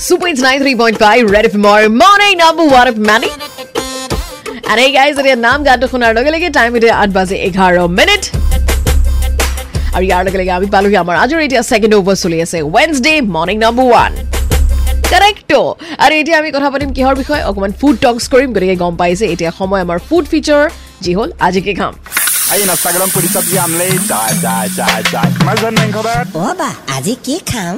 Super It's 93.5 Red FM or morning number one of many. And hey guys, এতিয়া নাম গানটো শুনাৰ লগে লগে টাইম এতিয়া আঠ বাজি এঘাৰ মিনিট আৰু ইয়াৰ লগে লগে আমি পালোহি আমাৰ আজিৰ এতিয়া ছেকেণ্ড অভাৰ চলি আছে ৱেনছডে মৰ্ণিং নম্বৰ ওৱান কাৰেক্টো আৰু এতিয়া আমি কথা পাতিম কিহৰ বিষয়ে অকণমান ফুড টক্স কৰিম গতিকে গম পাইছে এতিয়া সময় আমাৰ ফুড ফিচাৰ যি হ'ল আজি কি খাম Aí na Instagram por isso lei. Mas আজি কি খাম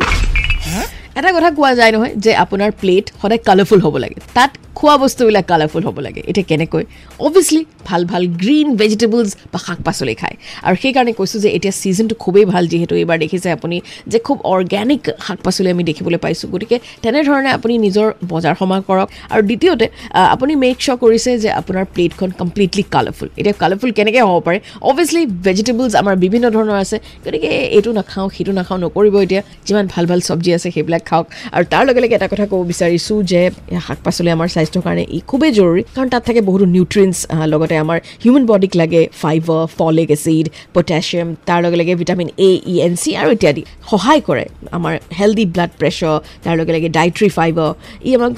এটা কথা কোৱা যায় নহয় যে আপোনাৰ প্লেট সদায় কালাৰফুল হ'ব লাগে। তাত খোৱা বস্তুবিলাক কালাৰফুল হ'ব লাগে। এতিয়া কেনেকৈ? অভিয়াছলি ভাল ভাল গ্ৰীণ ভেজিটেবলছ বা শাক পাচলি খায়। আৰু সেইকাৰণে কৈছোঁ যে এতিয়া ছিজনটো খুবেই ভাল যিহেতু এইবাৰ দেখিছে আপুনি যে খুব অৰ্গেনিক শাক পাচলি আমি দেখিবলৈ পাইছোঁ। গতিকে তেনেধৰণে আপুনি নিজৰ বজাৰ সমাৰ কৰক। আৰু দ্বিতীয়তে আপুনি মেক শ্ব' কৰিছে যে আপোনাৰ প্লেটখন কমপ্লিটলি কালাৰফুল এতিয়া কালাৰফুল কেনেকৈ হ'ব পাৰে? অভিয়াছলি ভেজিটেবলছ আমাৰ বিভিন্ন ধৰণৰ আছে। গতিকে এইটো নাখাওঁ সেইটো নাখাওঁ নকৰিব এতিয়া। যিমান ভাল ভাল চব্জি আছে সেইবিলাক খাওক। আৰু তাৰ লগে লগে এটা কথা ক'ব বিচাৰিছোঁ যে শাক পাচলি আমাৰ স্বাস্থ্যৰ কাৰণে ই খুবেই জৰুৰী। কাৰণ তাত থাকে বহুতো নিউট্ৰিয়েণ্টছ লগতে আমাৰ হিউমেন বডিক লাগে ফাইবাৰ ফলিক এচিড পটেছিয়াম তাৰ লগে লগে vitamin A E and C আৰু ইত্যাদি। সহায় কৰে আমাৰ হেল্ডি ব্লাড প্ৰেছাৰ তাৰ লগে লগে ডাইট্ৰি ফাইবাৰ ই আমাক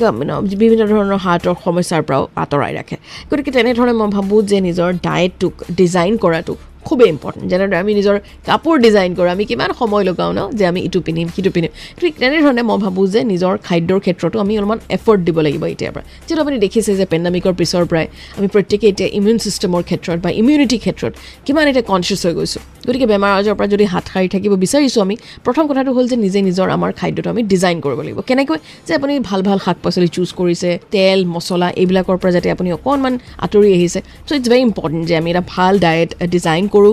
বিভিন্ন ধৰণৰ হাৰ্টৰ সমস্যাৰ পৰাও আঁতৰাই ৰাখে। গতিকে তেনেধৰণে মই ভাবোঁ যে নিজৰ ডায়েটটোক ডিজাইন কৰাটো খুবেই ইম্পৰ্টেণ্ট যেনেদৰে আমি নিজৰ কাপোৰ ডিজাইন কৰোঁ আমি কিমান সময় লগাওঁ ন যে আমি ইটো পিন্ধিম সিটো পিন্ধিম। ঠিক তেনেধৰণে মই ভাবোঁ যে নিজৰ খাদ্যৰ ক্ষেত্ৰতো আমি অলপমান এফৰ্ট দিব লাগিব এতিয়াৰ পৰা। যিহেতু আপুনি দেখিছে যে পেণ্ডামিকৰ পিছৰ পৰাই আমি প্ৰত্যেকেই এতিয়া ইমিউন ছিষ্টেমৰ ক্ষেত্ৰত বা ইমিউনিটিৰ ক্ষেত্ৰত কিমান এতিয়া কনচিয়াছ হৈ গৈছোঁ। গতিকে বেমাৰ আজাৰৰ পৰা যদি হাত সাৰি থাকিব বিচাৰিছোঁ আমি প্ৰথম কথাটো হ'ল যে নিজে নিজৰ আমাৰ খাদ্যটো আমি ডিজাইন কৰিব লাগিব। কেনেকৈ? যে আপুনি ভাল ভাল শাক পাচলি চুজ কৰিছে তেল মছলা এইবিলাকৰ পৰা যাতে আপুনি অকণমান আঁতৰি আহিছে। চ' ইটছ ভেৰি ইম্পৰ্টেণ্ট যে আমি এটা ভাল ডায়েট ডিজাইন কৰোঁ।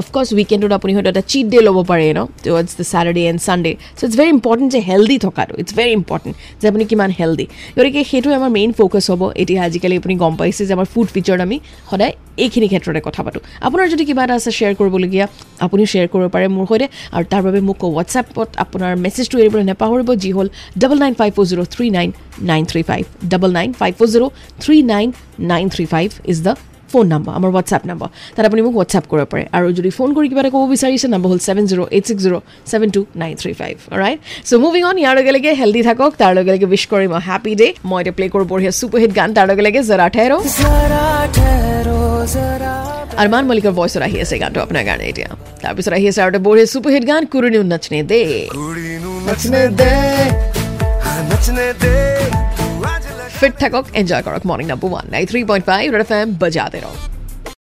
অফক'ৰ্ছ উইকেণ্ডত আপুনি হয়তো এটা চিট ডে ল'ব পাৰে ন towards the Saturday and Sunday so' it's very important যে হেল্ডি থকাটো ইটছ ভেৰি ইম্পৰ্টেণ্ট যে আপুনি কিমান হেল্ডি গতিকে সেইটোৱে আমাৰ মেইন ফ'কাছ হ'ব। এতিয়া আজিকালি আপুনি গম পাইছে যে আমাৰ ফুড ফিচাৰত আমি সদায় এইখিনি ক্ষেত্ৰতে কথা পাতোঁ। আপোনাৰ যদি কিবা এটা আছে শ্বেয়াৰ কৰিবলগীয়া আপুনিও শ্বেয়াৰ কৰিব পাৰে মোৰ সৈতে। আৰু তাৰ বাবে মোক হোৱাটছএপত আপোনাৰ মেছেজটো এৰিবলৈ নাপাহৰিব যি হ'ল double nine five four zero' three nine nine three five double nine five four zero' three nine nine three five is the phone number আমাৰ হোৱাটছএপ নাম্বাৰ তাত আপুনি মোক হোৱাটছএপ কৰিব পাৰে। আৰু যদি ফোন কৰি কিবা এটা ক'ব বিচাৰিছে নাম্বাৰ হ'ল seven zero' eight six zero' seven two nine three five right so' moving on ইয়াৰ লগে লগে হেল্ডি থাকক তাৰ লগে লগে উইচ কৰিম হেপী ডে মই এতিয়া প্লে কৰোঁ বঢ়িয়া ছুপাৰ হিট গান তাৰ লগে লগে জৰা ঠেৰো। আৰমান মলিকৰ ভইচত আহি আছে গানটো আপোনাৰ কাৰণে এতিয়া। তাৰপিছত আহি আছে আৰু এটা বঢ়িয়া ছুপাৰ হিট গান কুৰুনি নচনে দে। Kuड़ी nu nachne de, ha nachne de. Tu aaj lag fit থাকক এনজয় কৰক মৰ্ণিং নাম্বাৰ ওৱান নাইন